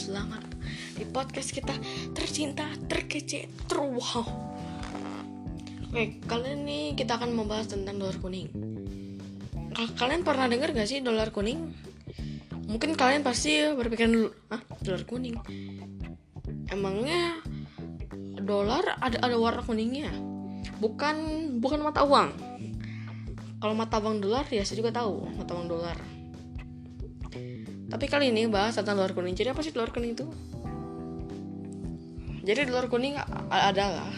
selamat di podcast kita tercinta, terkece, terwow. Oke, kali ini kita akan membahas tentang dolar kuning. Kalian pernah dengar gak sih dolar kuning? Mungkin kalian pasti berpikir dulu, ah dolar kuning. Emangnya dolar ada ada warna kuningnya? Bukan bukan mata uang. Kalau mata uang dolar ya saya juga tahu mata uang dolar tapi kali ini bahas tentang dolar kuning. Jadi apa sih dolar kuning itu? Jadi dolar kuning adalah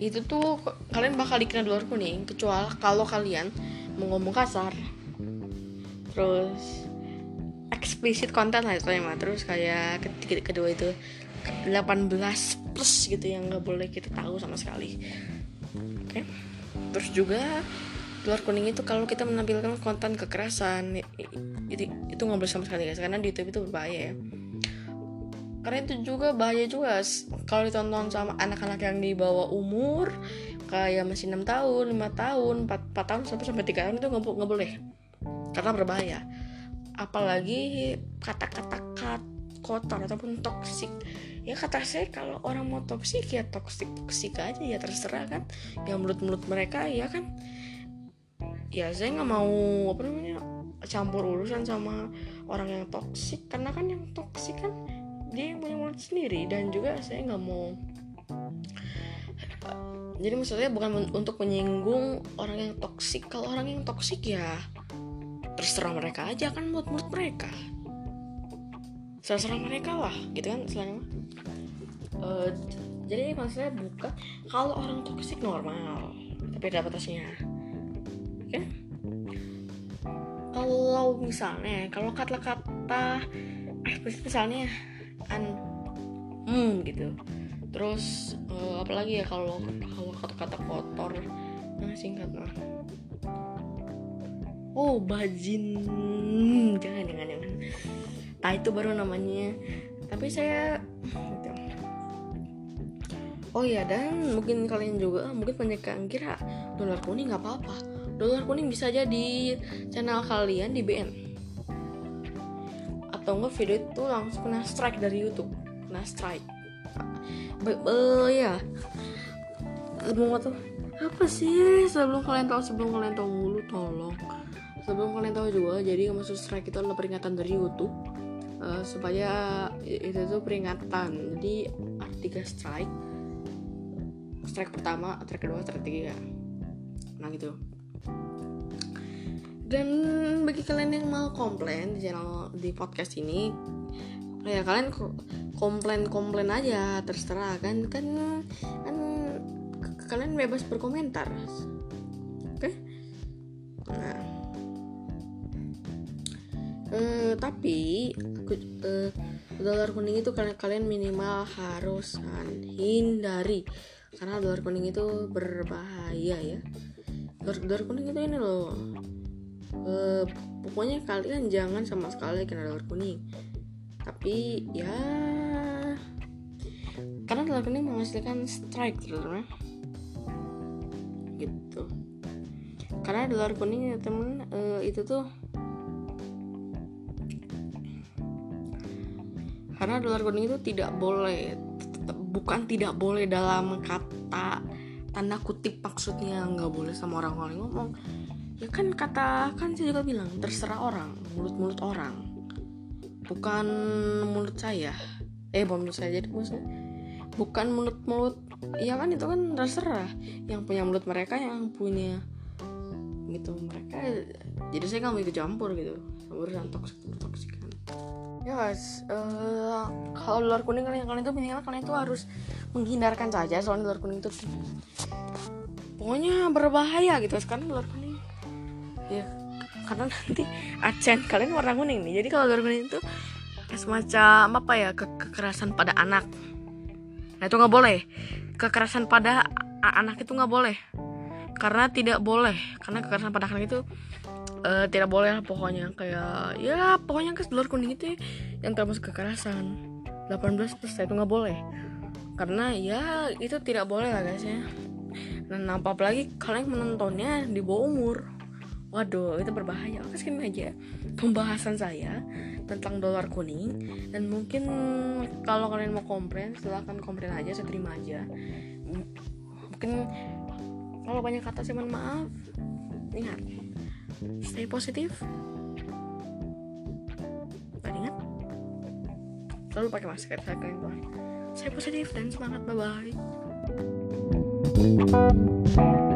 itu tuh kalian bakal dikena dolar kuning kecuali kalau kalian mau ngomong kasar. Terus eksplisit konten lah itu mah. Terus kayak kedua itu 18 plus gitu yang nggak boleh kita tahu sama sekali. Oke. Okay. Terus juga luar kuning itu kalau kita menampilkan konten kekerasan itu itu nggak boleh sama sekali guys karena di YouTube itu berbahaya ya. Karena itu juga bahaya juga kalau ditonton sama anak-anak yang di bawah umur kayak masih enam tahun lima tahun empat tahun sampai sampai tiga tahun itu nggak boleh. Karena berbahaya. Apalagi kata-kata kotor ataupun toksik ya kata saya kalau orang mau toksik ya toksik toksik aja ya terserah kan. Yang mulut-mulut mereka ya kan. Ya saya nggak mau apa namanya campur urusan sama orang yang toksik karena kan yang toksik kan dia yang punya mulut sendiri dan juga saya nggak mau jadi maksudnya bukan untuk menyinggung orang yang toksik kalau orang yang toksik ya terserah mereka aja kan mulut-mulut mereka. Terserah mereka lah gitu kan selain uh, jadi maksudnya bukan kalau orang toksik normal tapi ada batasnya kalau misalnya kalau kata-kata eksplisit misalnya? An hmm gitu. Terus uh, apalagi ya kalau kalau kata-kata kotor? Nah singkat lah. Oh bajin. Jangan jangan jangan. Nah itu baru namanya. Tapi saya gitu. oh ya dan mungkin kalian juga mungkin banyak yang kira dolar kuning nggak apa-apa dolar kuning bisa aja di channel kalian di BN atau enggak video itu langsung kena strike dari YouTube. Kena strike. Uh, ya. Mau tuh? Apa sih? Sebelum kalian tahu sebelum kalian tahu mulu tolong. Sebelum kalian tahu juga jadi maksud strike itu adalah peringatan dari YouTube. Uh, supaya itu tuh peringatan. Jadi artikel strike. Strike pertama strike kedua strike ketiga. Nah gitu dan bagi kalian yang mau komplain di channel di podcast ini ya kalian komplain komplain aja terserah kan kan kan kalian bebas berkomentar. Oke? Okay? nah. Uh, tapi uh, dolar kuning itu kalian kalian minimal harus hindari. Karena dolar kuning itu berbahaya ya dolar, kuning itu ini loh. Uh, pokoknya kalian jangan sama sekali kena dolar kuning. Tapi ya karena dolar kuning menghasilkan strike teman gitu. Karena dolar kuning ya temen uh, itu tuh karena dolar kuning itu tidak boleh bukan tidak boleh dalam kata tanda kutip maksudnya nggak boleh sama orang-orang ngomong. Ya kan kata kan saya juga bilang terserah orang mulut-mulut orang. Bukan mulut saya. Eh bukan mulut saya jadi maksudnya bukan mulut-mulut ya kan itu kan terserah. Yang punya mulut mereka yang punya gitu mereka jadi saya nggak mau ikut campur gitu. Urusan toksik toksik kan. Ya guys uh, kalau luar kuning kalian kalian tuh minimal kalian tuh harus menghindarkan saja soalnya luar kuning itu. Pokoknya berbahaya gitu sekarang luar kuning. Ya karena nanti accent kalian warna kuning nih. Jadi kalau warna kuning itu semacam apa ya ke kekerasan pada anak. Nah itu nggak boleh. Kekerasan pada anak itu nggak boleh. Karena tidak boleh. Karena kekerasan pada anak itu uh, tidak boleh pokoknya. Kayak ya pokoknya ke luar kuning itu yang termasuk kekerasan. 18 plus itu nggak boleh karena ya itu tidak boleh lah guys ya. Dan apalagi kalian menontonnya di bawah umur. Waduh itu berbahaya. Oke sekian aja pembahasan saya tentang dolar kuning. Dan mungkin kalau kalian mau komplain silahkan komplain aja saya terima aja. Mungkin kalau banyak kata saya mohon maaf. Ingat stay positif. Dan ingat? Selalu pakai masker saya kalian saya positif dan semangat. Bye bye